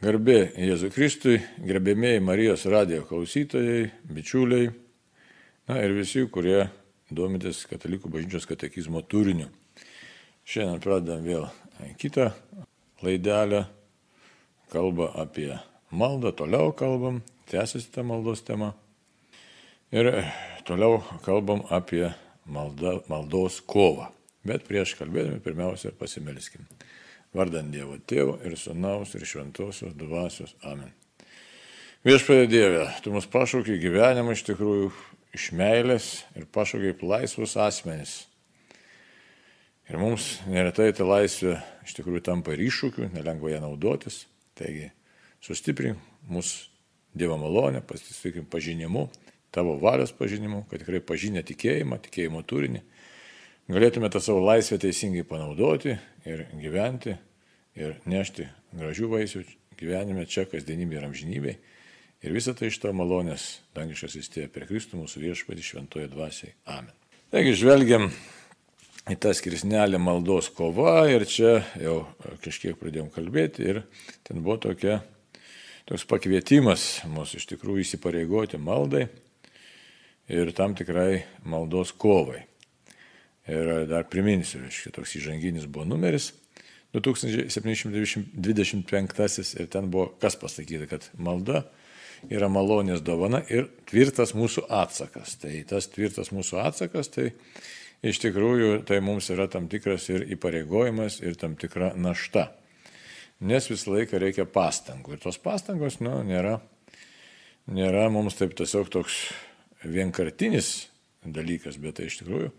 Garbė Jėzui Kristui, gerbėmėjai Marijos radijo klausytojai, bičiuliai, na ir visi, kurie domitės Katalikų bažnyčios katekizmo turiniu. Šiandien pradedam vėl kitą laidelę, kalba apie maldą, toliau kalbam, tęsiasi ta maldos tema. Ir toliau kalbam apie malda, maldos kovą. Bet prieš kalbėdami pirmiausia pasimelskim. Vardant Dievo Tėvo ir Sūnaus ir Šventosios Dvasios. Amen. Viešpatie Dieve, tu mus pašaukiai gyvenimą iš tikrųjų iš meilės ir pašaukiai laisvus asmenys. Ir mums neretai ta laisvė iš tikrųjų tampa ir iššūkiu, nelengva ją naudotis. Taigi sustiprink mūsų Dievo malonę, pasitikim pažinimu, tavo valios pažinimu, kad tikrai pažinę tikėjimą, tikėjimo turinį, galėtume tą savo laisvę teisingai panaudoti ir gyventi ir nešti gražių vaisių gyvenime čia, kasdienybė ir amžinybė. Ir visą tai iš to malonės dangiškas įstėja per Kristų mūsų viešpatį šventoje dvasiai. Amen. Taigi žvelgiam į tą skirsnelę maldos kova ir čia jau kažkiek pradėjom kalbėti ir ten buvo tokia, toks pakvietimas mūsų iš tikrųjų įsipareigoti maldai ir tam tikrai maldos kovai. Ir dar priminsiu, reiškia, toks įžanginis buvo numeris 2725 ir ten buvo kas pasakyta, kad malda yra malonės dovana ir tvirtas mūsų atsakas. Tai tas tvirtas mūsų atsakas, tai iš tikrųjų tai mums yra tam tikras ir įpareigojimas, ir tam tikra našta. Nes visą laiką reikia pastangų. Ir tos pastangos, nu, nėra, nėra mums taip tiesiog toks vienkartinis dalykas, bet tai iš tikrųjų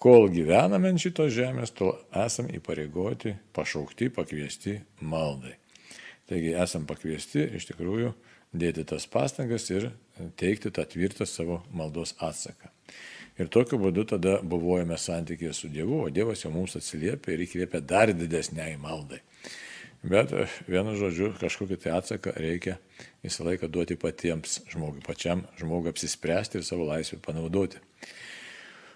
Kol gyvename ant šitos žemės, tol esam įpareigoti, pašaukti, pakviesti maldai. Taigi esam pakviesti iš tikrųjų dėti tas pastangas ir teikti tą tvirtą savo maldos atsaką. Ir tokiu būdu tada buvojame santykėje su Dievu, o Dievas jau mums atsiliepia ir įkvėpia dar didesniai maldai. Bet vienu žodžiu, kažkokį tai atsaką reikia visą laiką duoti patiems žmogui, pačiam žmogui apsispręsti ir savo laisvę panaudoti.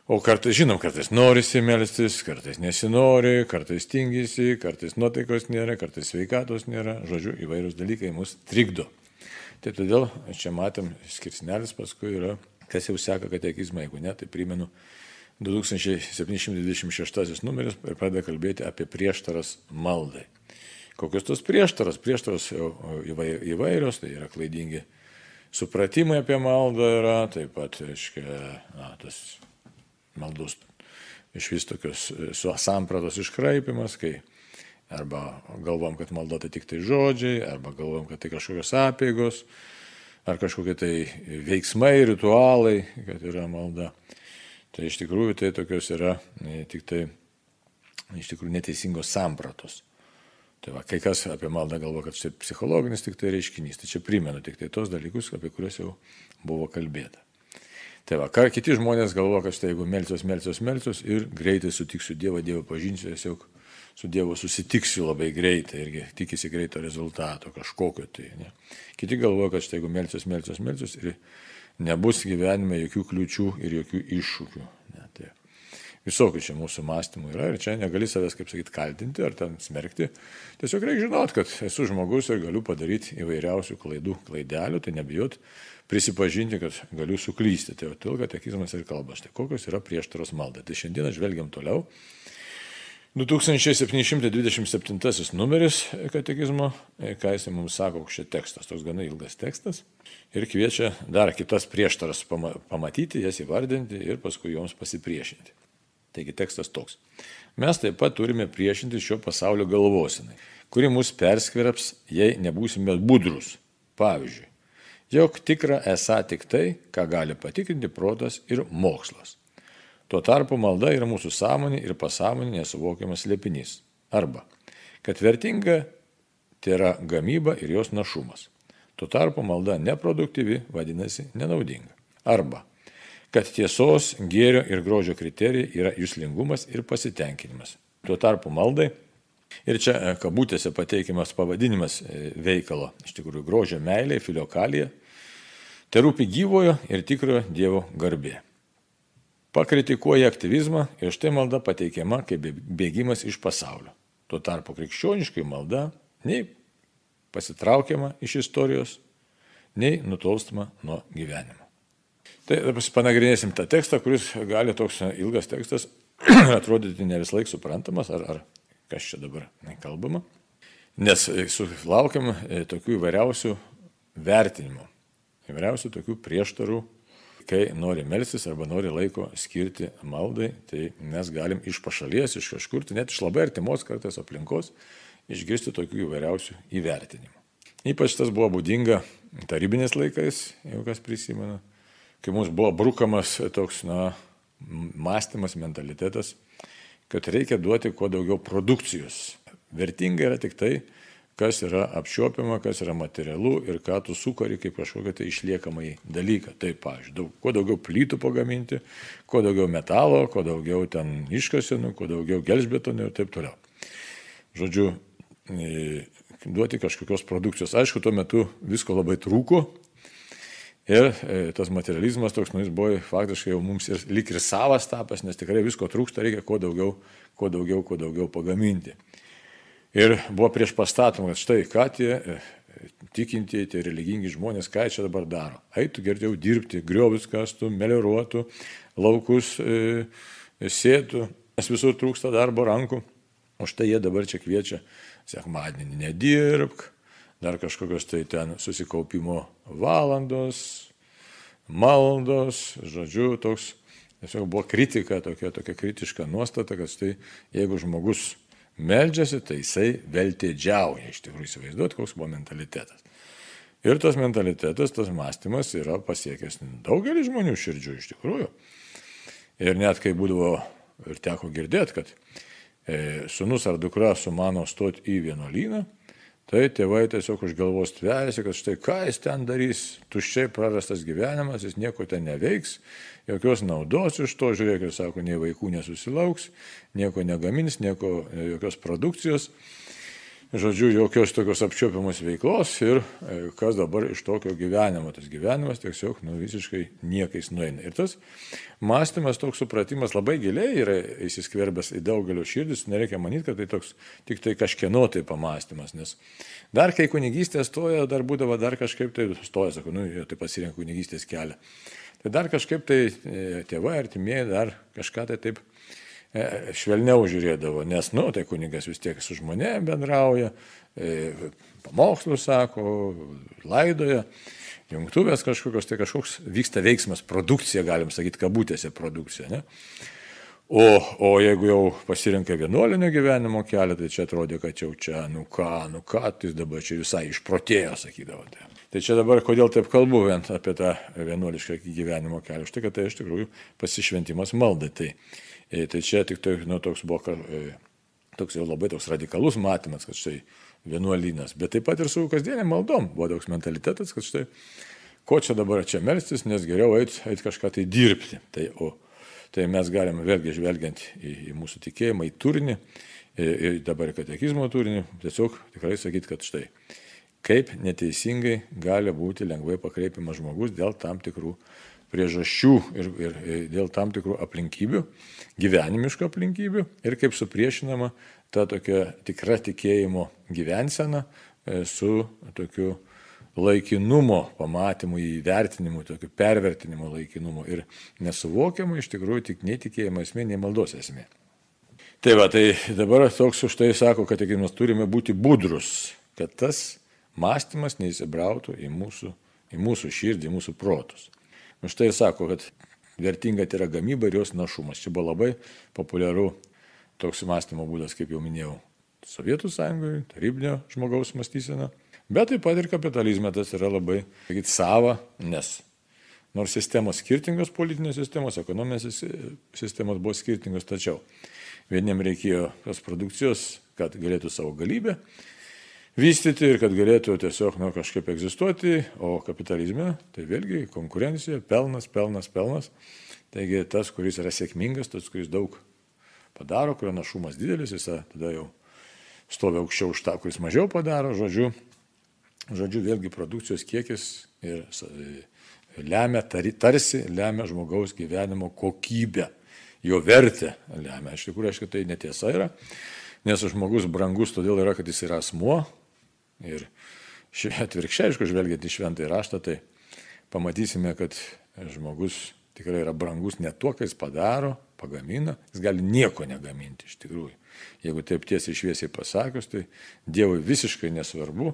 O kartais, žinom, kartais norisi melstis, kartais nesinori, kartais tingisi, kartais nuotaikos nėra, kartais sveikatos nėra, žodžiu, įvairūs dalykai mus trikdo. Tai todėl čia matėm skirsnelis paskui yra, kas jau seka katekizmą, jeigu ne, tai primenu 2726 numeris ir pradeda kalbėti apie prieštaras maldai. Kokios tos prieštaros? Prieštaros įvairios, tai yra klaidingi supratimai apie maldą yra, taip pat, aiškiai, na, tas maldos iš vis tokios e, sampratos iškraipimas, kai arba galvom, kad malda tai tik tai žodžiai, arba galvom, kad tai kažkokios apėgos, ar kažkokie tai veiksmai, ritualai, kad yra malda. Tai iš tikrųjų tai tokios yra e, tik tai iš tikrųjų neteisingos sampratos. Tai va, kai kas apie maldą galvo, kad čia psichologinis tik tai reiškinys, tai čia primenu tik tai tos dalykus, apie kuriuos jau buvo kalbėta. Tai va, ką kiti žmonės galvo, kad štai jeigu melsiuos, melsiuos, melsiuos ir greitai sutiksiu Dievą, Dievą pažinsiu, tiesiog su Dievu susitiksiu labai greitai irgi tikisi greito rezultato kažkokio tai. Ne. Kiti galvoja, kad štai jeigu melsiuos, melsiuos, melsiuos ir nebus gyvenime jokių kliučių ir jokių iššūkių. Ne, tai visokių čia mūsų mąstymų yra ir čia negali savęs, kaip sakyti, kaltinti ar ten smerkti. Tiesiog reikia žinot, kad esu žmogus ir galiu padaryti įvairiausių klaidų, klaidelių, tai nebijot prisipažinti, kad galiu suklysti. Tai todėl katekizmas ir kalba. Štai kokios yra prieštaros malda. Tai šiandieną žvelgiam toliau. 2727 numeris katekizmo, ką jis mums sako, koks čia tekstas, toks gana ilgas tekstas. Ir kviečia dar kitas prieštaras pamatyti, jas įvardinti ir paskui joms pasipriešinti. Taigi tekstas toks. Mes taip pat turime priešinti šio pasaulio galvosinai, kuri mus perskveraps, jei nebūsime budrus. Pavyzdžiui, jog tikra esą tik tai, ką gali patikrinti protas ir mokslas. Tuo tarpu malda yra mūsų sąmonė ir pasąmonė nesuvokiamas liepinys. Arba, kad vertinga tai yra gamyba ir jos našumas. Tuo tarpu malda neproduktyvi, vadinasi, nenaudinga. Arba, kad tiesos, gėrio ir grožio kriterijai yra jūslingumas ir pasitenkinimas. Tuo tarpu maldai Ir čia e, kabutėse pateikiamas pavadinimas e, veikalo, iš tikrųjų grožio meilė, filiokalija. Tai rūpi gyvojo ir tikrojo Dievo garbė. Pakritikuoja aktyvizmą ir štai malda pateikiama kaip bėgimas iš pasaulio. Tuo tarpu krikščioniškai malda nei pasitraukiama iš istorijos, nei nutolstama nuo gyvenimo. Tai dabar panagrinėsim tą tekstą, kuris gali toks ilgas tekstas atrodyti ne vis laik suprantamas, ar, ar kas čia dabar kalbama. Nes sulaukiam e, tokių įvairiausių vertinimų, įvairiausių tokių prieštarų, kai nori melstis arba nori laiko skirti maldai, tai mes galim iš pašalies, iš kažkur, tai net iš labai artimos kartais aplinkos, išgirsti tokių įvairiausių įvertinimų. Ypač tas buvo būdinga tarybinės laikais, jeigu kas prisimena, kai mums buvo brukamas toks, na, mąstymas, mentalitetas, kad reikia duoti kuo daugiau produkcijos. Vertinga yra tik tai, kas yra apčiuopiama, kas yra materialu ir ką tu sukari kaip kažkokią tai išliekamą dalyką. Taip, pavyzdžiui, daug, kuo daugiau plytų pagaminti, kuo daugiau metalo, kuo daugiau ten iškasinų, kuo daugiau gelsbetonų ir taip toliau. Žodžiu, e, duoti kažkokios produkcijos. Aišku, tuo metu visko labai trūko, Ir e, tas materializmas toks, nu, jis buvo faktiškai jau mums ir lik ir savas tapas, nes tikrai visko trūksta, reikia kuo daugiau, kuo daugiau, kuo daugiau pagaminti. Ir buvo prieš pastatoma, kad štai ką tie e, tikintieji, tie religingi žmonės, ką čia dabar daro. Eitų geriau dirbti, griovius kastų, melioruotų, laukus e, sėtų, nes visur trūksta darbo rankų. O štai jie dabar čia kviečia, sekmadienį nedirbk, dar kažkokios tai ten susikaupimo valandos, maldos, žodžiu, toks, tiesiog buvo kritika, tokia, tokia kritiška nuostata, kad tai jeigu žmogus meldžiasi, tai jisai veltėdžiauja, iš tikrųjų įsivaizduot, koks buvo mentalitetas. Ir tas mentalitetas, tas mąstymas yra pasiekęs daugelį žmonių širdžių iš tikrųjų. Ir net kai būdavo ir teko girdėti, kad e, sunus ar dukra sumano stoti į vienuolyną, Tai tėvai tiesiog už galvos tveriasi, kad štai ką jis ten darys, tuščiai prarastas gyvenimas, jis nieko ten neveiks, jokios naudos iš to, žiūrėk, ir sako, nei vaikų nesusilauks, nieko negamins, nieko, jokios produkcijos žodžiu, jokios tokios apčiopiamos veiklos ir e, kas dabar iš tokio gyvenimo. Tas gyvenimas tiesiog nu, visiškai niekais nueina. Ir tas mąstymas, toks supratimas labai giliai yra įsiskverbęs į daugelio širdis, nereikia manyti, kad tai toks tik tai kažkieno tai pamastymas, nes dar kai kunigystė stoja, dar būdavo dar kažkaip tai stoja, sako, nu, tai pasirinko kunigystės kelią. Tai dar kažkaip tai e, tėvai, artimieji dar kažką tai taip švelniau žiūrėdavo, nes, nu, tai kunigas vis tiek su žmonėm bendrauja, e, pamokslus sako, laidoja, jungtuvės kažkokios, tai kažkoks vyksta veiksmas, produkcija, galim sakyti, kabutėse produkcija. Ne? O, o jeigu jau pasirinka vienuolinio gyvenimo kelią, tai čia atrodė, kad jau čia, nu ką, nu ką, tai dabar čia visai išprotėjo, sakydavote. Tai čia dabar kodėl taip kalbu apie tą vienuolišką gyvenimo kelią. Štai, kad tai iš tikrųjų pasišventimas maldai. Tai E, tai čia tik tai, nu, toks buvo e, toks jau labai toks radikalus matymas, kad štai vienuolynas. Bet taip pat ir su kasdienėm maldom buvo toks mentalitetas, kad štai ko čia dabar čia melstis, nes geriau eiti eit kažką tai dirbti. Tai, o, tai mes galime vėlgi žvelgiant į, į mūsų tikėjimą, į turinį, ir dabar katekizmo turinį, tiesiog tikrai sakyti, kad štai kaip neteisingai gali būti lengvai pakreipiamas žmogus dėl tam tikrų priežasčių ir, ir, dėl tam tikrų aplinkybių, gyvenimiškų aplinkybių ir kaip supriešinama ta tokia tikra tikėjimo gyvensena e, su tokiu laikinumo pamatymu, įvertinimu, tokiu pervertinimu laikinumo ir nesuvokiamu iš tikrųjų tik netikėjimo esmė, nei maldos esmė. Tai va, tai dabar toks už tai sako, kad mes turime būti budrus, kad tas mąstymas neįsibrautų į mūsų, į mūsų širdį, į mūsų protus. Štai ir sako, kad vertinga tai yra gamyba ir jos našumas. Čia buvo labai populiaru toks mąstymo būdas, kaip jau minėjau, Sovietų sąjungoje, tarybinio žmogaus mąstysena, bet taip pat ir kapitalizme tas yra labai, sakyt, sava, nes nors sistemos skirtingos, politinės sistemos, ekonominės sistemos buvo skirtingos, tačiau vieniem reikėjo tos produkcijos, kad galėtų savo galybę vystyti ir kad galėtų tiesiog nu, kažkaip egzistuoti, o kapitalizme tai vėlgi konkurencija, pelnas, pelnas, pelnas. Taigi tas, kuris yra sėkmingas, tas, kuris daug padaro, kurio našumas didelis, jis tada jau stovi aukščiau už tą, kuris mažiau padaro, žodžiu, žodžiu vėlgi produkcijos kiekis ir lemia, tarsi lemia žmogaus gyvenimo kokybę, jo vertę lemia. Iš tikrųjų, aišku, tai netiesa yra, nes žmogus brangus todėl yra, kad jis yra asmuo, Ir atvirkščiai, aišku, žvelgiant į šventąjį raštą, tai pamatysime, kad žmogus tikrai yra brangus ne tuo, ką jis padaro, pagamina, jis gali nieko negaminti iš tikrųjų. Jeigu taip tiesiai šviesiai pasakius, tai Dievui visiškai nesvarbu,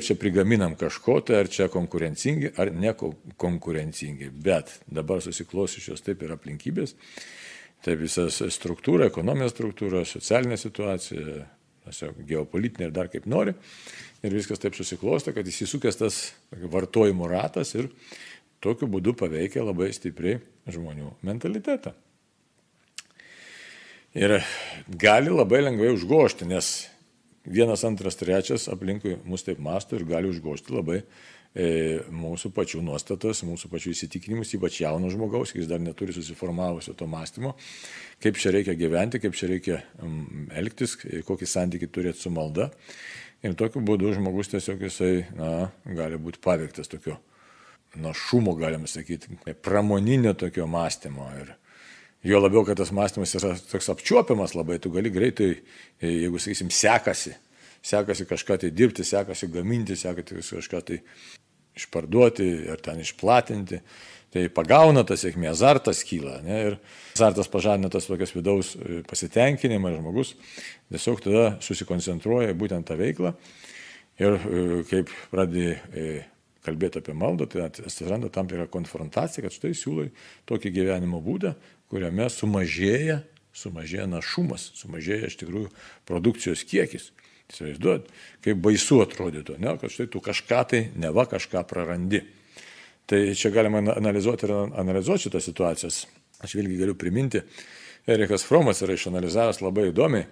čia prigaminam kažko, tai ar čia konkurencingi, ar nekonkurencingi. Bet dabar susiklosyšios taip ir aplinkybės, tai visas struktūra, ekonominė struktūra, socialinė situacija, geopolitinė ir dar kaip nori. Ir viskas taip susiklosto, kad įsisukęs tas vartojimo ratas ir tokiu būdu paveikia labai stipriai žmonių mentalitetą. Ir gali labai lengvai užgošti, nes vienas, antras, trečias aplinkui mus taip masto ir gali užgošti labai mūsų pačių nuostatas, mūsų pačių įsitikinimus, ypač jauno žmogaus, jis dar neturi susiformavusio to mąstymo, kaip čia reikia gyventi, kaip čia reikia um, elgtis, kokį santykį turėti su malda. Ir tokiu būdu žmogus tiesiog jisai na, gali būti paveiktas tokio našumo, galima sakyti, pramoninio tokio mąstymo. Ir, Jo labiau, kad tas mąstymas yra toks apčiuopiamas labai, tu gali greitai, jeigu, sakysim, sekasi, sekasi kažką tai dirbti, sekasi gaminti, sekasi kažką tai išparduoti ar ten išplatinti, tai pagauna tas sėkmė, azartas kyla. Ne, ir azartas pažadina tas tokias vidaus e, pasitenkinimą ir žmogus tiesiog tada susikoncentruoja būtent tą veiklą ir e, kaip pradedi e, kalbėti apie maldą, tai atsiranda tam tikra konfrontacija, kad štai siūlai tokį gyvenimo būdą, kuriame sumažėja, sumažėja našumas, sumažėja iš tikrųjų produkcijos kiekis. Įsivaizduot, kaip baisu atrodytų, ne, kad štai tu kažką tai, neva kažką prarandi. Tai čia galima analizuoti ir analizuoti šitas situacijas. Aš vėlgi galiu priminti, Erikas Fromas yra išanalizavęs labai įdomiai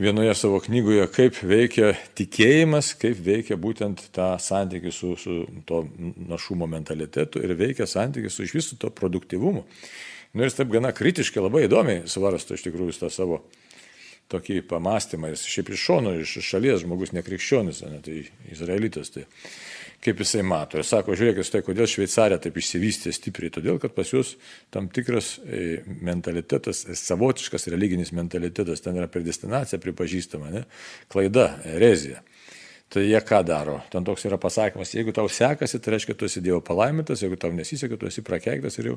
vienoje savo knygoje, kaip veikia tikėjimas, kaip veikia būtent tą santykį su, su to našumo mentalitetu ir veikia santykį su iš viso to produktivumu. Nu, ir jis taip gana kritiškai, labai įdomiai svarsto iš tikrųjų tą savo tokį pamastymą. Jis šiaip iš šono, iš šalies žmogus nekrikščionis, ne, tai izraelitas. Tai kaip jisai mato. Ir sako, žiūrėkit, tai kodėl Šveicarija taip išsivystė stipriai, todėl kad pas jūs tam tikras e, mentalitetas, savotiškas religinis mentalitetas, ten yra predestinacija pripažįstama, ne? klaida, erezija. Tai jie ką daro? Ten toks yra pasakymas, jeigu tau sekasi, tai reiškia, tu esi Dievo palaimintas, jeigu tau nesiseka, tu esi prakeiktas ir jau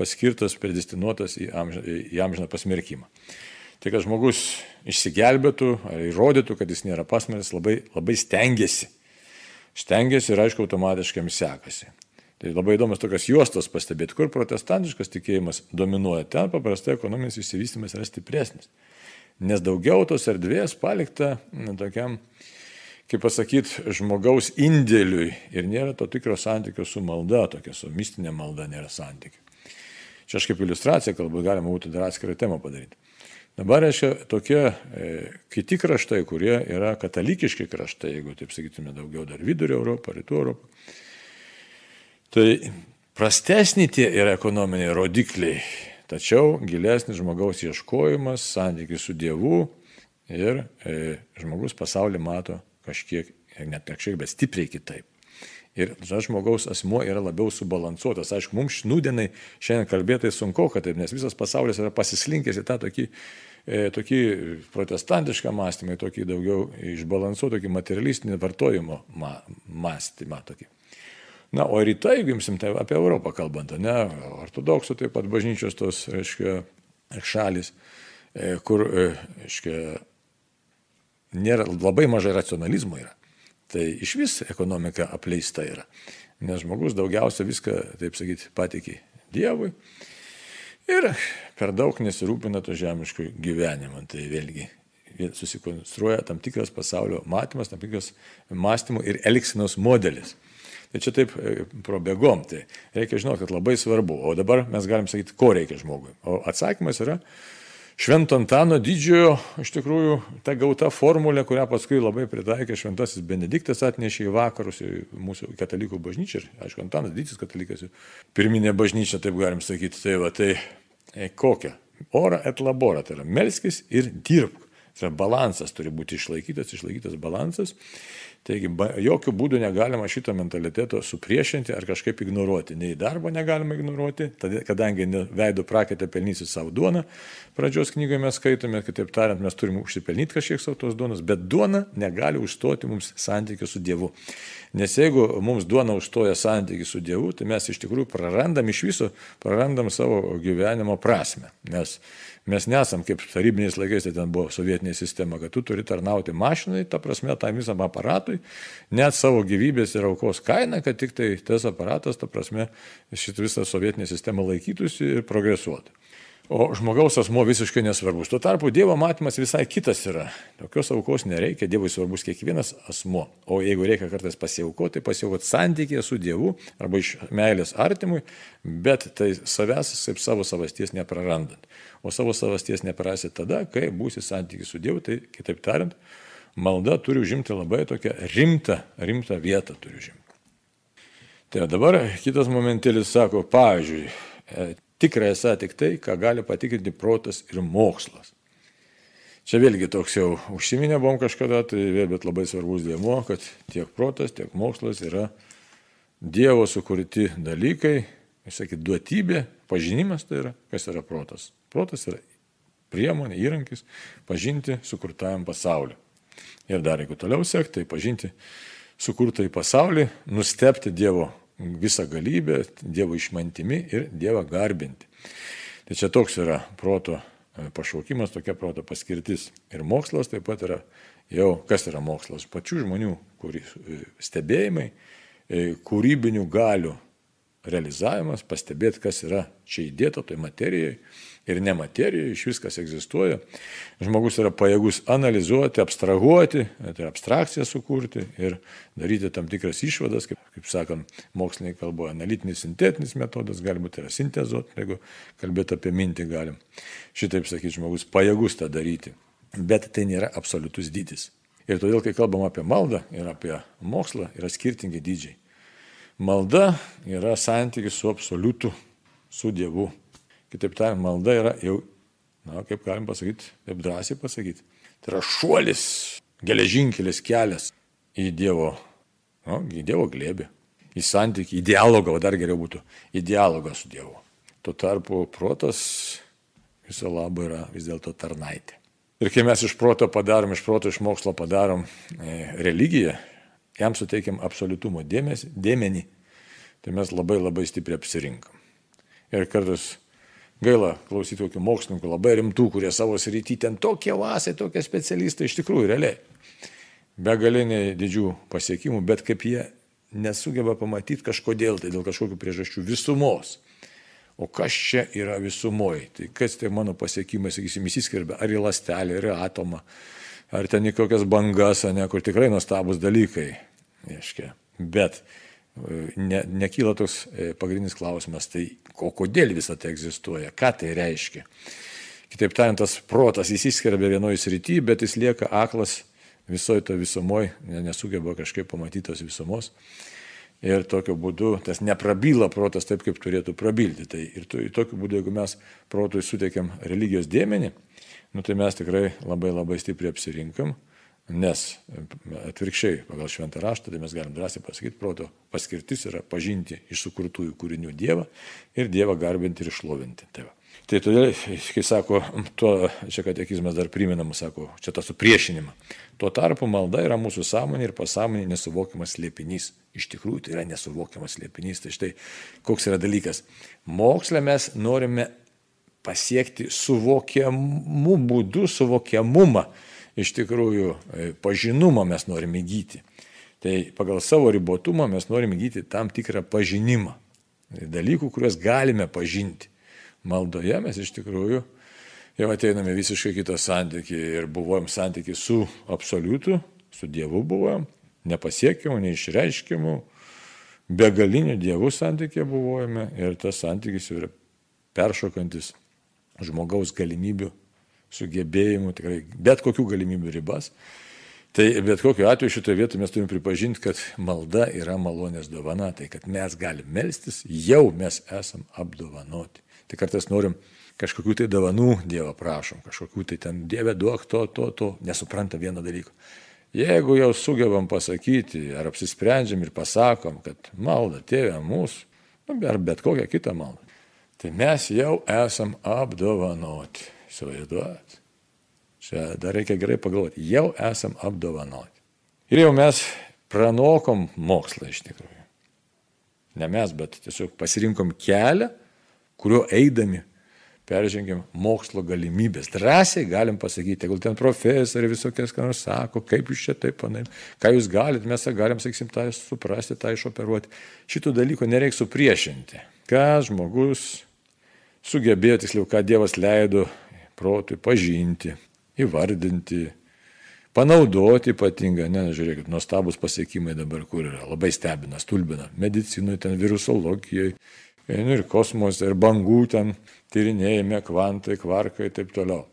paskirtas, predestinuotas į, amž... į amžiną pasmerkimą. Tai kad žmogus išsigelbėtų ar įrodytų, kad jis nėra pasmerktas, labai, labai stengiasi. Stengiasi ir aišku, automatiškai jam sekasi. Tai labai įdomus tokios juostos pastebėti, kur protestantiškas tikėjimas dominuoja. Ten paprastai ekonominis išsivystymas yra stipresnis. Nes daugiau tos erdvės palikta na, tokiam kaip pasakyti, žmogaus indėliui ir nėra to tikro santykio su malda, tokia su mistinė malda nėra santykio. Čia aš kaip iliustracija kalbu, galima būtų dar atskirą temą padaryti. Dabar, reiškia, tokie e, kiti kraštai, kurie yra katalikiški kraštai, jeigu taip sakytume daugiau dar vidurio Europą, rytų Europą. Tai prastesni tie yra ekonominiai rodikliai, tačiau gilesnis žmogaus ieškojimas, santykis su Dievu ir e, žmogus pasaulį mato kažkiek, net kažkiek, bet stipriai kitaip. Ir tas žmogaus asmuo yra labiau subalansuotas. Aišku, mums šnūdienai šiandien kalbėtai sunku, kad taip, nes visas pasaulis yra pasislinkęs į tą tokį, tokį protestantišką mąstymą, tokį daugiau išbalansuotą, tokį materialistinį vartojimo mąstymą. Tokį. Na, o rytai, jeigu imsim tai apie Europą kalbant, ne, ortodoksų taip pat bažnyčios tos, reiškia, šalis, e, kur, e, reiškia, nėra, labai mažai racionalizmo yra. Tai iš vis ekonomika apleista yra. Nes žmogus daugiausia viską, taip sakyti, patikė Dievui. Ir per daug nesirūpina to žemiško gyvenimo. Tai vėlgi susikonstruoja tam tikras pasaulio matymas, tam tikras mąstymo ir elgsenos modelis. Tai čia taip e, probėgom, tai reikia žinoti, kad labai svarbu. O dabar mes galim sakyti, ko reikia žmogui. O atsakymas yra, Švento Antano didžiojo, iš tikrųjų, ta gauta formulė, kurią paskui labai pritaikė Šventasis Benediktas atnešė į vakarus, į mūsų katalikų bažnyčią. Ir, aišku, Antanas didis katalikas, pirminė bažnyčia, taip galim sakyti. Tai va, tai e, kokia? Ora et labora, tai yra melskis ir dirbk. Tai yra balansas turi būti išlaikytas, išlaikytas balansas. Taigi, jokių būdų negalima šito mentaliteto supriešinti ar kažkaip ignoruoti. Nei darbo negalima ignoruoti, kadangi veido praketę pelnysi savo duoną, pradžios knygoje mes skaitome, kitaip tariant, mes turime užsipelnyti kažkiek savo tos duonos, bet duona negali užstoti mums santykių su Dievu. Nes jeigu mums duona užstoja santykių su Dievu, tai mes iš tikrųjų prarandam iš viso, prarandam savo gyvenimo prasme. Nes Mes nesam kaip tarybiniais laikais, tai ten buvo sovietinė sistema, kad tu turi tarnauti mašinai, ta prasme, tam visam aparatui, net savo gyvybės ir aukos kainą, kad tik tai tas aparatas, ta prasme, šitą visą sovietinę sistemą laikytųsi ir progresuotų. O žmogaus asmo visiškai nesvarbus. Tuo tarpu Dievo matymas visai kitas yra. Tokios aukos nereikia, Dievui svarbus kiekvienas asmo. O jeigu reikia kartais pasiaukoti, tai pasiaukoti santykėje su Dievu arba iš meilės artimui, bet tai savęs kaip savo savasties neprarandant. O savo savasties neprarasi tada, kai būsi santykiai su Dievu, tai kitaip tariant, malda turi užimti labai tokią rimtą, rimtą vietą turi užimti. Tai dabar kitas momentėlis sako, pavyzdžiui, tikra esą tik tai, ką gali patikrinti protas ir mokslas. Čia vėlgi toks jau užsiminė buvom kažkada, tai vėl bet labai svarbus dėmo, kad tiek protas, tiek mokslas yra Dievo sukurti dalykai, išsakyti, duotybė, pažinimas tai yra, kas yra protas. Protas yra priemonė, įrankis pažinti sukurtajam pasauliu. Ir dar jeigu toliau sekti, tai pažinti sukurtą į pasaulį, nustepti Dievo visą galybę, Dievo išmantimi ir Dievą garbinti. Tai čia toks yra proto e, pašaukimas, tokia proto paskirtis. Ir mokslas taip pat yra jau, kas yra mokslas, pačių žmonių kuri, e, stebėjimai, e, kūrybinių galių realizavimas, pastebėti, kas yra čia įdėta toj materijai ir ne materijoje, iš viskas egzistuoja. Žmogus yra pajėgus analizuoti, abstrahuoti, tai abstrakciją sukurti ir daryti tam tikras išvadas, kaip, kaip sakant, mokslininkai kalboje, analitinis, sintetinis metodas, galbūt yra sintezuoti, jeigu kalbėti apie mintį galim. Šitaip sakyti, žmogus pajėgus tą daryti. Bet tai nėra absoliutus dydis. Ir todėl, kai kalbam apie maldą ir apie mokslą, yra skirtingi dydžiai. Malda yra santykis su absoliutu, su Dievu. Kitaip tariant, malda yra jau, na, kaip galim pasakyti, taip drąsiai pasakyti. Tai yra šuolis, geležinkelis kelias į Dievo, na, į Dievo glėbį, į santykį, į dialogą, o dar geriau būtų, į dialogą su Dievu. Tuo tarpu protas viso labo yra vis dėlto tarnaitė. Ir kai mes iš proto padarom, iš proto, iš mokslo padarom e, religiją, jam suteikiam absoliutumo dėmesį, dėmenį, tai mes labai labai stipriai apsirinkam. Ir kartais gaila klausyti tokių mokslininkų, labai rimtų, kurie savo srity ten tokie vasai, tokie specialistai, iš tikrųjų realiai. Begaliniai didžių pasiekimų, bet kaip jie nesugeba pamatyti kažkodėl, tai dėl kažkokių priežasčių visumos. O kas čia yra visumoji? Tai kas tai mano pasiekimai, sakysim, įsiskirbia ar į lastelę, ar į atomą, ar ten į kokias bangas, ne, kur tikrai nuostabus dalykai. Reiškia. Bet ne, nekyla toks e, pagrindinis klausimas, tai o kodėl visą tai egzistuoja, ką tai reiškia. Kitaip tariant, tas protas įsiskarbia vienoje srityje, bet jis lieka aklas visoje to visumoje, nesugeba kažkaip pamatyti tos visumos. Ir tokiu būdu tas neprabyla protas taip, kaip turėtų prabilti. Tai ir to, tokiu būdu, jeigu mes protui suteikiam religijos dėmenį, nu, tai mes tikrai labai labai stipriai apsirinkam Nes atvirkščiai, pagal šventą raštą, tai mes galim drąsiai pasakyti, proto paskirtis yra pažinti iš sukurtųjų kūrinių Dievą ir Dievą garbinti ir išlovinti. Tai, va. tai todėl, kai sako, to, čia katekizmas dar priminam, sako, čia tą supriešinimą. Tuo tarpu malda yra mūsų sąmonė ir pasąmonė nesuvokiamas liepinys. Iš tikrųjų tai yra nesuvokiamas liepinys. Tai štai koks yra dalykas. Mokslę mes norime pasiekti suvokiamų būdų, suvokiamumą iš tikrųjų e, pažinumą mes norime įgyti. Tai pagal savo ribotumą mes norime įgyti tam tikrą pažinimą. Dalykų, kuriuos galime pažinti. Maldoje mes iš tikrųjų jau ateiname visiškai kitą santykį ir buvom santykį su absoliutu, su Dievu buvom, nepasiekiamu, neišreiškiamu, begaliniu Dievu santykė buvome ir tas santykis yra peršokantis žmogaus galimybių sugebėjimų, tikrai bet kokių galimybių ribas. Tai bet kokiu atveju šitoje vietoje mes turime pripažinti, kad malda yra malonės dovana, tai kad mes galim melstis, jau mes esam apdovanoti. Tai kartais norim kažkokių tai dovanų Dievo prašom, kažkokių tai ten Dieve duok to, to, to, nesupranta vieno dalyko. Jeigu jau sugebam pasakyti, ar apsisprendžiam ir pasakom, kad malda tėvė mūsų, nu, ar bet kokią kitą maldą, tai mes jau esam apdovanoti. Įsivaizduojat. Čia dar reikia gerai pagalvoti. Jau esam apdovanoti. Ir jau mes pranokom mokslą iš tikrųjų. Ne mes, bet tiesiog pasirinkom kelią, kuriuo eidami peržengėm mokslo galimybės. Drąsiai galim pasakyti, jeigu ten profesoriai visokias ką nors sako, kaip jūs čia taip panai, ką jūs galite, mes galim, sakysim, tą suprasti, tą išoperuoti. Šitų dalykų nereikia supriešinti. Ką žmogus sugebėjo, tiksliau, ką Dievas leido protui pažinti, įvardinti, panaudoti ypatingą, ne, žiūrėkit, nuostabus pasiekimai dabar, kur yra, labai stebina, stulbina, medicinoje, ten virusologijoje, nu ir kosmose, ir bangų ten tyrinėjame, kvantai, kvarkai ir taip toliau.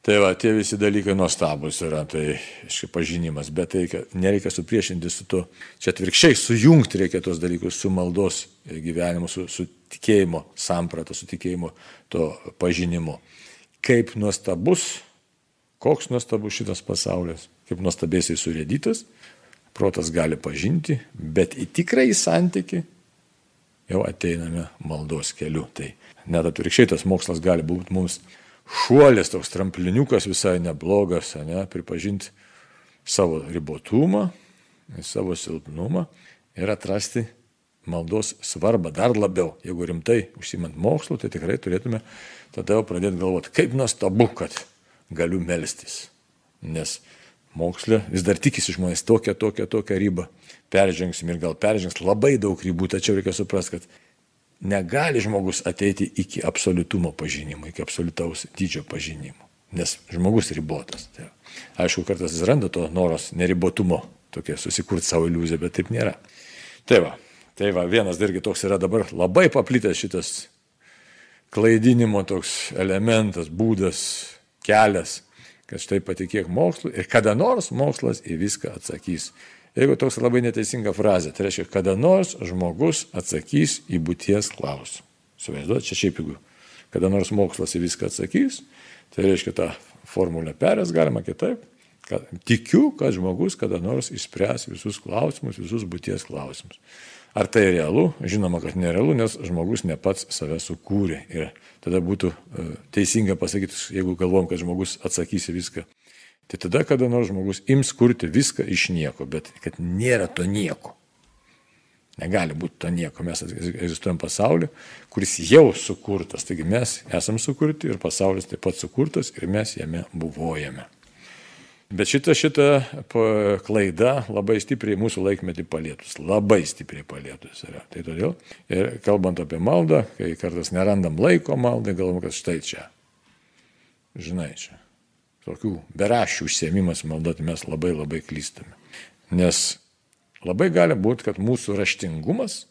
Tai va, tie visi dalykai nuostabus yra, tai pažinimas, bet tai nereikia supriešinti su to, čia atvirkščiai sujungti reikia tos dalykus su maldos gyvenimu, su, su tikėjimo samprata, su tikėjimo to pažinimu. Kaip nuostabus, koks nuostabus šitas pasaulis, kaip nuostabėsiai surėdytas, protas gali pažinti, bet į tikrąjį santyki jau ateiname maldos keliu. Tai net atvirkščiai tas mokslas gali būti mums šuolis, toks trampliniukas visai neblogas, ne, pripažinti savo ribotumą, savo silpnumą ir atrasti maldos svarbą dar labiau. Jeigu rimtai užsimant mokslu, tai tikrai turėtume tada jau pradėti galvoti, kaip nuostabu, kad galiu melstis. Nes moksle vis dar tikisi žmonės tokią, tokią, tokią ribą. Peržengsim ir gal peržengs labai daug ribų, tačiau reikia suprasti, kad negali žmogus ateiti iki absoliutumo pažinimo, iki absoliutaus dydžio pažinimo, nes žmogus ribotas. Tai, aišku, kartais randa to noros neribotumo, tokia susikurti savo iliuziją, bet taip nėra. Tai va, tai va, vienas irgi toks yra dabar labai paplitęs šitas klaidinimo toks elementas, būdas, kelias, kad štai patikėk mokslu ir kada nors mokslas į viską atsakys. Jeigu toks labai neteisinga frazė, tai reiškia, kada nors žmogus atsakys į būties klausimą. Suvaizduot, čia šiaip jeigu kada nors mokslas į viską atsakys, tai reiškia tą formulę perės galima kitaip. Kad, tikiu, kad žmogus kada nors išspręs visus klausimus, visus būties klausimus. Ar tai realu? Žinoma, kad nerealu, nes žmogus ne pats save sukūrė. Ir tada būtų e, teisinga pasakyti, jeigu galvom, kad žmogus atsakys į viską Tai tada, kada nors žmogus ims kurti viską iš nieko, bet kad nėra to nieko. Negali būti to nieko. Mes egzistuojam pasauliu, kuris jau sukurtas. Taigi mes esam sukurti ir pasaulis taip pat sukurtas ir mes jame buvojame. Bet šita, šita klaida labai stipriai mūsų laikmetį palėtus. Labai stipriai palėtus yra. Tai todėl, ir kalbant apie maldą, kai kartais nerandam laiko maldai, galvom, kad štai čia. Žinai čia tokių beraščių užsiemimas maldoti mes labai labai klystame. Nes labai gali būti, kad mūsų raštingumas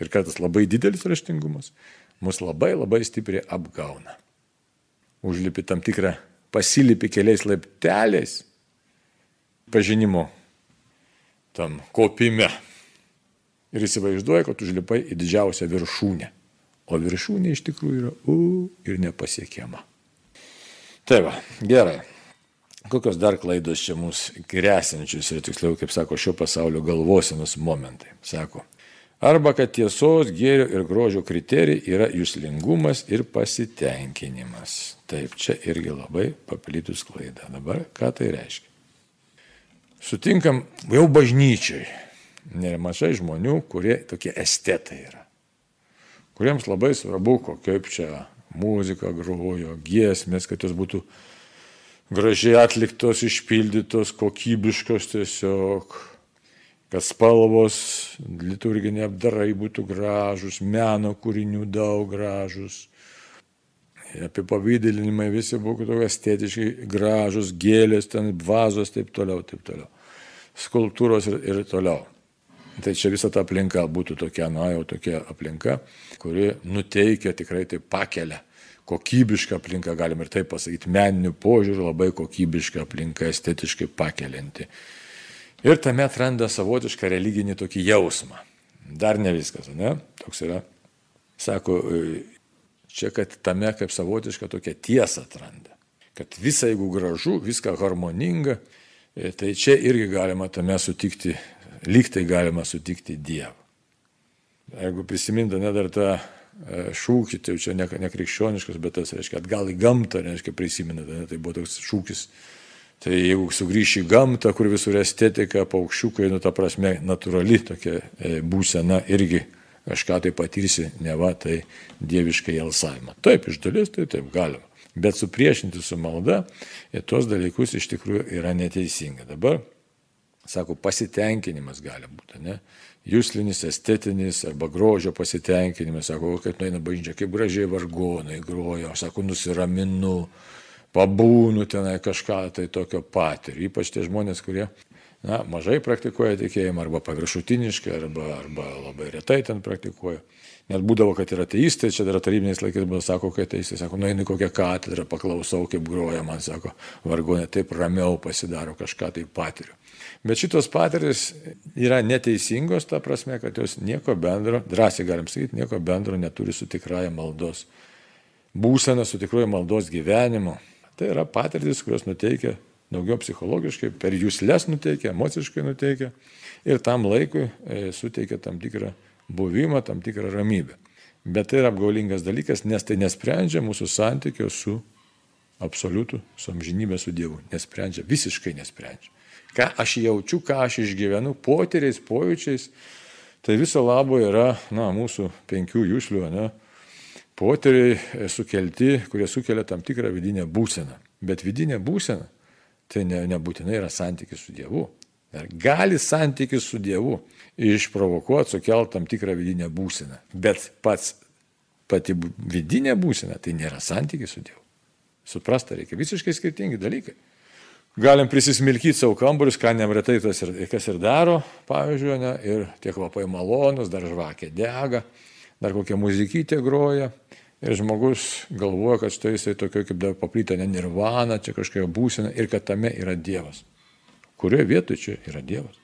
ir kartais labai didelis raštingumas mus labai labai stipriai apgauna. Užlipi tam tikrą, pasilipi keliais laipteliais pažinimo tam kopime. Ir įsivaizduoja, kad užlipai į didžiausią viršūnę. O viršūnė iš tikrųjų yra u ir nepasiekiama. Tai va, gerai. Kokios dar klaidos čia mūsų grėsinčius ir tiksliau, kaip sako, šio pasaulio galvosenos momentai. Sako, arba kad tiesos, gėrio ir grožio kriterijai yra jūslingumas ir pasitenkinimas. Taip, čia irgi labai paplitus klaida. Dabar ką tai reiškia? Sutinkam jau bažnyčiai nemažai žmonių, kurie tokie estetai yra. Kuriems labai svarbu, kaip čia muzika grojo, giesmės, kad jos būtų gražiai atliktos, išpildytos, kokybiškos tiesiog, kad spalvos, liturginiai apdarai būtų gražus, meno kūrinių daug gražus. Apie pavydelinimai visi būtų tokie estetiškai gražus, gėlės, ten vazos, taip toliau, taip toliau. Skultūros ir, ir toliau. Tai čia visa ta aplinka būtų tokia, na jau tokia aplinka, kuri nuteikia tikrai tai pakelia kokybiška aplinka, galim ir taip pasakyti, meninių požiūrių labai kokybiška aplinka, estetiškai pakelianti. Ir tame atranda savotišką religinį tokį jausmą. Dar ne viskas, ne? Toks yra. Sako, čia, kad tame kaip savotišką tokią tiesą atranda. Kad visa, jeigu gražu, viską harmoninga, E, tai čia irgi galima tame sutikti, lyg tai galima sutikti Dievą. Jeigu prisimintume dar tą e, šūkį, tai čia ne, ne krikščioniškas, bet tas reiškia atgal į gamtą, reiškia prisiminate, tai buvo toks šūkis. Tai jeigu sugrįši į gamtą, kur visur estetika, paukščiukai, nu ta prasme, natūrali tokia e, būsena irgi kažką tai patirsi, ne va, tai dieviškai alsavimą. Taip, iš dalies tai taip galima. Bet supriešinti su malda ir tuos dalykus iš tikrųjų yra neteisinga. Dabar, sako, pasitenkinimas gali būti, ne? Jūslinis, estetinis arba grožio pasitenkinimas, sako, kad nueina bažnyčia, kaip gražiai vargonai groja, sako, nusiraminu, pabūnu tenai kažką tai tokio patiriu. Ypač tie žmonės, kurie na, mažai praktikuoja tikėjimą arba paviršutiniškai, arba, arba labai retai ten praktikuoja. Net būdavo, kad yra ateistai, čia dar tarybiniais laikais buvo, sako, kad ateistai, sako, nueinu kokią katedrą, paklausau, kaip groja, man sako, vargonė taip ramiau pasidaro, kažką tai patiriu. Bet šitos patirtis yra neteisingos, ta prasme, kad jos nieko bendro, drąsiai galim sakyti, nieko bendro neturi su tikrąją maldos būsena, su tikroju maldos gyvenimu. Tai yra patirtis, kurios nuteikia daugiau psichologiškai, per jūslės nuteikia, emociškai nuteikia ir tam laikui e, suteikia tam tikrą buvimą, tam tikrą ramybę. Bet tai yra apgaulingas dalykas, nes tai nesprendžia mūsų santykio su absoliutu, su amžinybė, su Dievu. Nesprendžia, visiškai nesprendžia. Ką aš jaučiu, ką aš išgyvenu, potyriais, pojūčiais, tai viso labo yra, na, mūsų penkių jūšlių, ne, potyriai sukelti, kurie sukelia tam tikrą vidinę būseną. Bet vidinė būsena tai ne, nebūtinai yra santykis su Dievu. Gali santykis su Dievu išprovokuoti, sukelti tam tikrą vidinę būseną. Bet pats pati vidinė būsena tai nėra santykis su Dievu. Suprasta reikia visiškai skirtingi dalykai. Galim prisismilkyti savo kambarius, ką neretai tas ir, kas ir daro, pavyzdžiui, ne, ir tie kvapai malonus, dar žvakė dega, dar kokia muzikytė groja. Ir žmogus galvoja, kad štai jisai tokio kaip dar paplyta ne nirvana, čia kažkokia būsena ir kad tame yra Dievas. Kurioje vietoje čia yra Dievas?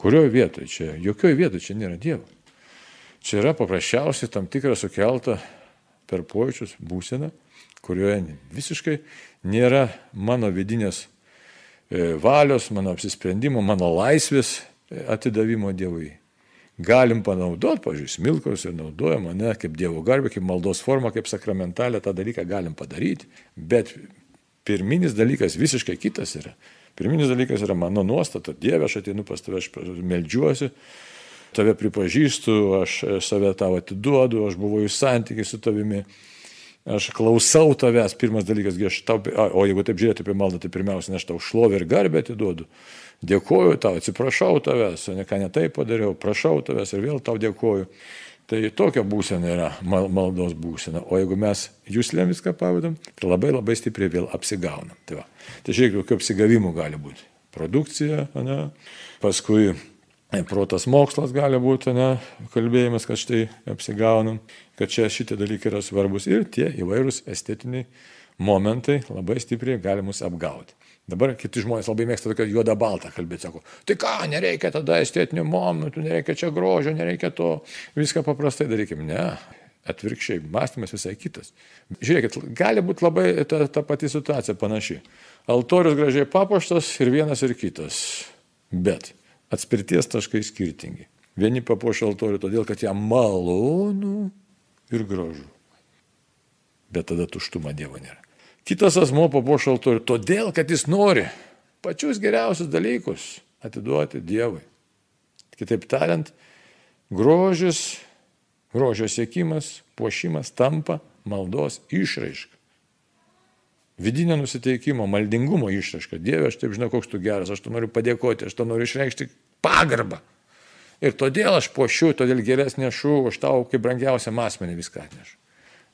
Kurioje vietoje čia? Jokioje vietoje čia nėra Dievo. Čia yra paprasčiausiai tam tikra sukelta per pojūčius būsena, kurioje visiškai nėra mano vidinės e, valios, mano apsisprendimo, mano laisvės e, atidavimo Dievui. Galim panaudoti, pažiūrėjau, smilkos ir naudojam mane kaip Dievo garbė, kaip maldos forma, kaip sakramentalė, tą dalyką galim padaryti, bet pirminis dalykas visiškai kitas yra. Pirminis dalykas yra mano nuostata. Dieve, aš ateinu pas tave, aš meldžiuosi, tave pripažįstu, aš save tau atiduodu, aš buvau į santykiai su tavimi. Aš klausau tavęs, pirmas dalykas, aš tau, o jeigu taip žiūrėti apie maldą, tai pirmiausia, aš tau šlovę ir garbę atiduodu. Dėkuoju tau, atsiprašau tavęs, ką netai padariau, prašau tavęs ir vėl tau dėkuoju. Tai tokia būsena yra maldos būsena. O jeigu mes jūslėm viską pavadam, tai labai labai stipriai vėl apsigaunam. Tai, va. tai žiūrėk, kokių apsigavimų gali būti. Produkcija, ne? paskui e, protas mokslas gali būti, ne? kalbėjimas, kad štai apsigaunam, kad čia šitie dalykai yra svarbus ir tie įvairūs estetiniai momentai labai stipriai gali mus apgauti. Dabar kiti žmonės labai mėgsta tokią juodą baltą kalbėti, sako, tai ką, nereikia tada estetinių momentų, nereikia čia grožio, nereikia to, viską paprastai darykim. Ne, atvirkščiai, mąstymas visai kitas. Žiūrėkit, gali būti labai ta, ta pati situacija panaši. Altorius gražiai papuoštas ir vienas ir kitas, bet atspirties taškai skirtingi. Vieni papuošia altorių todėl, kad jam malonu ir gražu. Bet tada tuštuma Dievo nėra. Kitas asmo papuoš altorių todėl, kad jis nori pačius geriausius dalykus atiduoti Dievui. Kitaip tariant, grožis, grožio siekimas, puošimas tampa maldos išraiška. Vidinio nusiteikimo, maldingumo išraiška. Dieve, aš taip žinau, koks tu geras, aš tu noriu padėkoti, aš tu noriu išreikšti pagarbą. Ir todėl aš puošiu, todėl geresnė šu, už tau kaip brangiausią asmenį viską atnešu.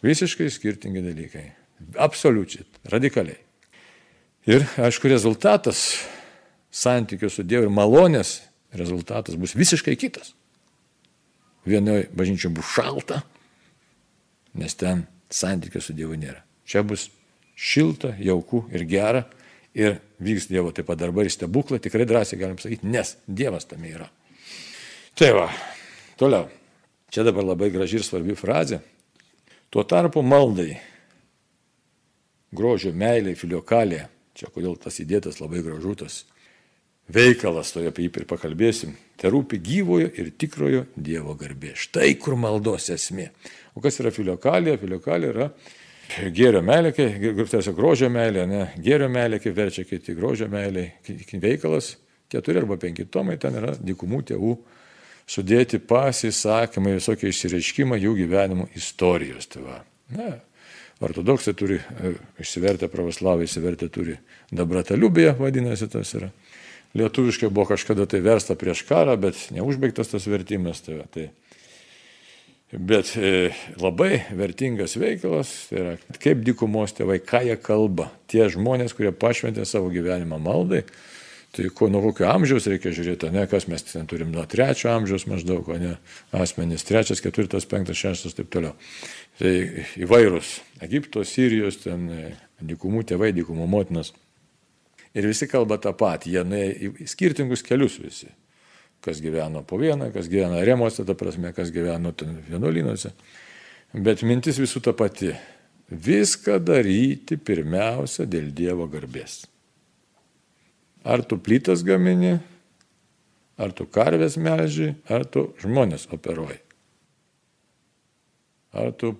Visiškai skirtingi dalykai. Absoliučiai, radikaliai. Ir aišku, rezultatas santykių su Dievu ir malonės rezultatas bus visiškai kitas. Vienoje bažnyčioje bus šalta, nes ten santykių su Dievu nėra. Čia bus šilta, jauku ir gera ir vyks Dievo taip pat darbai ir stebuklai, tikrai drąsiai galim sakyti, nes Dievas tame yra. Tai va, toliau. Čia dabar labai graži ir svarbi frazė. Tuo tarpu maldai grožio, meilė, filiokalė. Čia kodėl tas įdėtas labai gražutas veikalas, toje apie jį ir pakalbėsim. Te rūpi gyvojo ir tikrojo Dievo garbė. Štai kur maldos esmė. O kas yra filiokalija? Filiokalija yra gėrio meilė, tiesiog grožio meilė, ne, gėrio meilė, kaip verčia kiti grožio meilė, veikalas, keturi arba penki tomai, ten yra dykumų tėvų sudėti pasisakymai, visokie išsireiškimai jų gyvenimo istorijos. Tai va. Na, ortodoksai turi, e, išsivertę pravoslavai, išsivertę turi dabrataliubėje, vadinasi tas yra. Lietuviškai buvo kažkada tai versta prieš karą, bet neužbaigtas tas vertimas. Tai, tai Bet e, labai vertingas veikalas, tai yra kaip dykumos tėvai, ką jie kalba. Tie žmonės, kurie pašventė savo gyvenimą maldai, tai ko, nuo kokio amžiaus reikia žiūrėti, ne kas mes ten turim nuo trečio amžiaus maždaug, o ne asmenys, trečias, ketvirtas, penktas, šeštas ir taip toliau. Tai įvairūs Egipto, Sirijos, ten e, dykumų tėvai, dykumų motinas. Ir visi kalba tą patį, jie nuėjo į skirtingus kelius visi kas gyveno po vieną, kas gyveno remuose, ta prasme, kas gyveno vienuolynuose. Bet mintis visų ta pati. Viską daryti pirmiausia dėl Dievo garbės. Ar tu plytas gamini, ar tu karvės melži, ar tu žmonės operuoji. Ar tu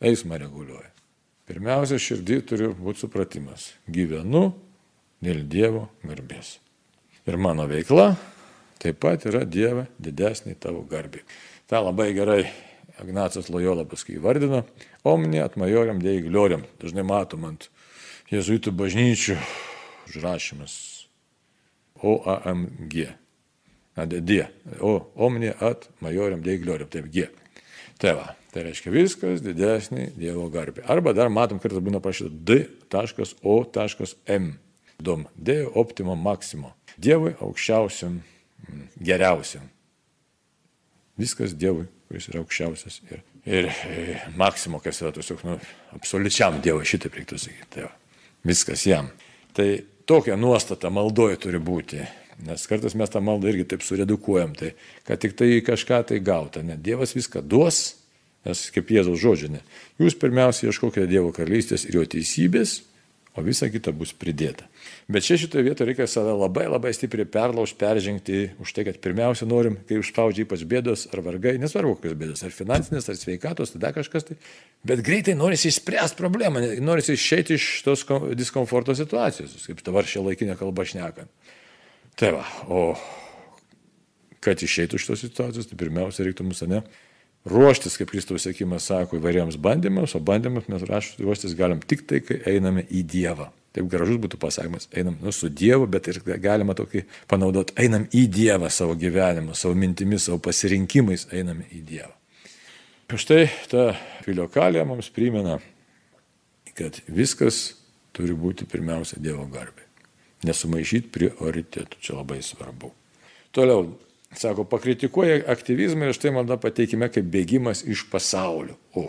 eismą reguliuoji. Pirmiausia, širdį turi būti supratimas. Gyvenu dėl Dievo garbės. Ir mano veikla taip pat yra Dieve didesnį tavo garbį. Ta labai gerai Ignacas Lojola paskui įvardino, omni atmajoriam dėjai glioriam. Dažnai matom ant jezuitų bažnyčių užrašymas OAMG. D. O omni at majoriam dėjai glioriam. Taip, G. Tai va, tai reiškia viskas didesnį Dievo garbį. Arba dar matom, kartais būna parašyta D.O.M. Dom. D. Optimo maximo. Dievui aukščiausiam geriausiam. Viskas Dievui, kuris yra aukščiausias. Ir, ir, ir maksimo, kas yra tiesiog, nu, absoliučiam Dievui, šitaip reiktų sakyti. Tai viskas jam. Tai tokia nuostata maldoje turi būti. Nes kartais mes tą maldą irgi taip suredukuojam, tai kad tik tai kažką tai gauta. Ne, Dievas viską duos, nes kaip Jėzaus žodžiai, ne. Jūs pirmiausia ieškokite Dievo karalystės ir jo teisybės, o visa kita bus pridėta. Bet čia šitoje vietoje reikia save labai labai stipriai perlaužti, peržengti už tai, kad pirmiausia norim, kai užspaudžia ypač bėdos ar vargai, nesvarbu kokios bėdos, ar finansinės, ar sveikatos, tada kažkas tai, bet greitai norisi išspręsti problemą, norisi išeiti iš tos diskomforto situacijos, kaip dabar šia laikinė kalba šnekant. Tai va, o kad išeitų iš tos situacijos, tai pirmiausia reiktų mūsų ne ruoštis, kaip Kristaus sėkimas sako, įvairiems bandymams, o bandymus mes ruoštis galim tik tai, kai einame į Dievą. Taip gražus būtų pasakymas, einam nu, su Dievu, bet ir galima tokį panaudoti, einam į Dievą savo gyvenimu, savo mintimis, savo pasirinkimais, einame į Dievą. Štai ta filiokalė mums primena, kad viskas turi būti pirmiausia Dievo garbė. Nesumaišyti prioritėtų, čia labai svarbu. Toliau, Sako, pakritikuoja aktyvizmą ir štai malda pateikime kaip bėgimas iš pasaulio. O.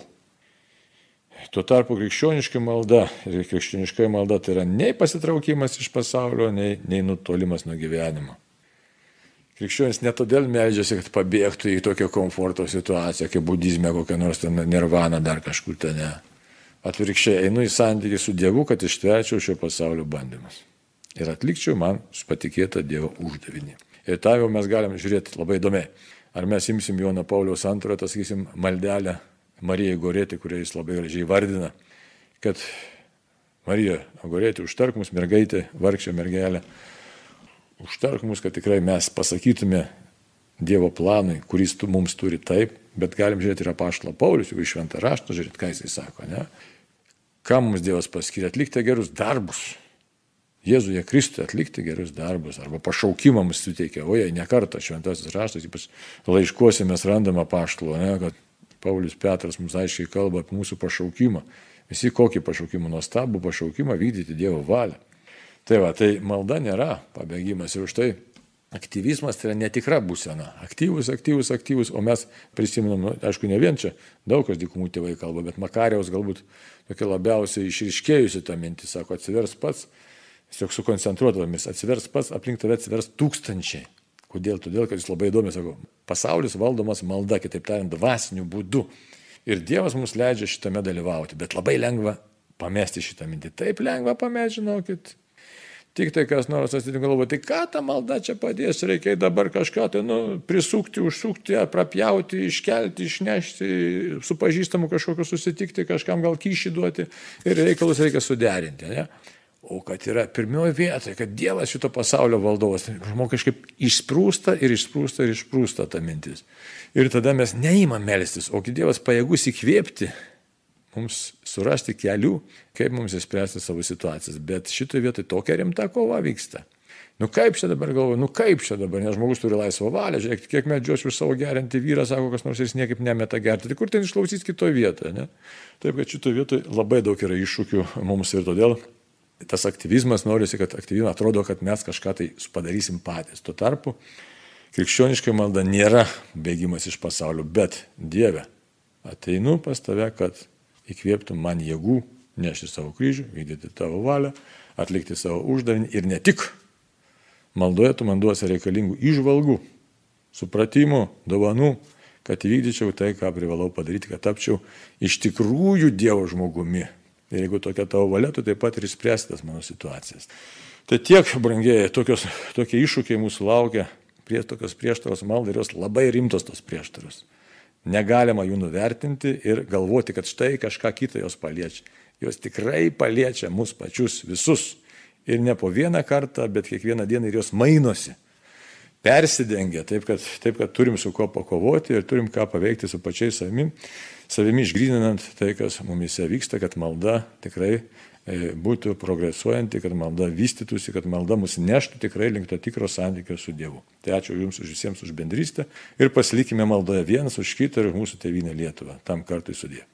Tuo tarpu krikščioniška malda ir krikščioniška malda tai yra nei pasitraukimas iš pasaulio, nei, nei nutolimas nuo gyvenimo. Krikščionis ne todėl meldžiasi, kad pabėgtų į tokią komforto situaciją, kaip budizme, kokią nors ten nirvana dar kažkur ten. Atvirkščiai einu į santykį su Dievu, kad ištverčiau šio pasaulio bandymus. Ir atlikčiau man patikėtą Dievo uždavinį. Ir tą jau mes galim žiūrėti labai įdomiai. Ar mes imsim Joną Pauliaus antrojo, tas sakysim, maldelę Marijai Gorėti, kurią jis labai gražiai vardina, kad Marija Gorėti, užtark mus mergaitė, vargšė mergelė, užtark mus, kad tikrai mes pasakytume Dievo planui, kuris tu mums turi taip, bet galim žiūrėti ir apaštalo Paulius, jeigu iš šventą raštą žiūrėti, ką jisai sako, ne? Ką mums Dievas paskiria atlikti gerus darbus. Jėzuje Kristuje atlikti gerus darbus arba pašaukimą mums suteikia. O jei nekartą šventasis raštas, ypač laiškuose mes randame paštalo, ne, kad Paulius Petras mums aiškiai kalba apie mūsų pašaukimą. Visi kokį pašaukimą, nuostabų pašaukimą vykdyti Dievo valią. Tai va, tai malda nėra pabėgimas ir už tai aktyvizmas tai yra netikra būsena. Aktyvus, aktyvus, aktyvus, o mes prisimenam, nu, aišku, ne vien čia, daug kas dykumų tėvai kalba, bet Makariaus galbūt tokia labiausiai išriškėjusi ta mintis, sako, atsivers pats tiesiog sukoncentruodamis, atsivers pats, aplink tave atsivers tūkstančiai. Kodėl? Todėl, kad jis labai įdomi, sako, pasaulis valdomas malda, kitaip tariant, dvasiniu būdu. Ir Dievas mums leidžia šitame dalyvauti, bet labai lengva pamesti šitą mintį. Taip lengva pamesti, žinokit. Tik tai kas nors atsitinka galvo, tai ką ta malda čia padės, reikia dabar kažką tai nu, prisukti, užsukti, prapjauti, iškelti, išnešti, su pažįstamu kažkokiu susitikti, kažkam gal kyšį duoti ir reikalus reikia suderinti. Ne? O kad yra pirmioji vietoje, kad Dievas šito pasaulio valdovas, žmogus kažkaip išsprūsta ir išsprūsta ir išsprūsta ta mintis. Ir tada mes neįmam melstis, o kai Dievas pajėgus įkvėpti, mums surasti kelių, kaip mums įspręsti savo situacijas. Bet šitoje vietoje tokia rimta kova vyksta. Nu kaip čia dabar galvoju, nu kaip čia dabar, nes žmogus turi laisvą valią, žiūrėk, kiek medžiosiu už savo gerinti vyrą, sako, kas nors jis niekaip nemeta gerti. Tai kur ten išklausys kitoje vietoje, ne? Taip, kad šitoje vietoje labai daug yra iššūkių mums ir todėl tas aktyvizmas norisi, kad aktyvizmas atrodo, kad mes kažką tai padarysim patys. Tuo tarpu krikščioniška malda nėra bėgimas iš pasaulio, bet Dieve, ateinu pas tave, kad įkvėptum man jėgų nešti savo kryžių, vykdyti tavo valią, atlikti savo uždavinį ir ne tik. Maldoje tu man duosi reikalingų išvalgų, supratimų, dovanų, kad įvykdyčiau tai, ką privalau padaryti, kad tapčiau iš tikrųjų Dievo žmogumi. Ir jeigu tokia tavo valia, tu taip pat ir išspręsi tas mano situacijas. Tai tiek, brangieji, tokios, tokie iššūkiai mūsų laukia, prie tokios prieštaros maldai ir jos labai rimtos tos prieštaros. Negalima jų nuvertinti ir galvoti, kad štai kažką kitą jos paliečia. Jos tikrai paliečia mus pačius visus. Ir ne po vieną kartą, bet kiekvieną dieną ir jos mainosi. Persidengia, taip kad, taip kad turim su kuo pakovoti ir turim ką paveikti su pačiais savimi, savimi išgrininant tai, kas mumise vyksta, kad malda tikrai E, būtų progresuojanti, kad malda vystytųsi, kad malda mus neštų tikrai link to tikro santykio su Dievu. Tai ačiū Jums už visiems už bendrystę ir pasilikime maldoje vienas už kitą ir mūsų tėvynę Lietuvą. Tam kartui sudė.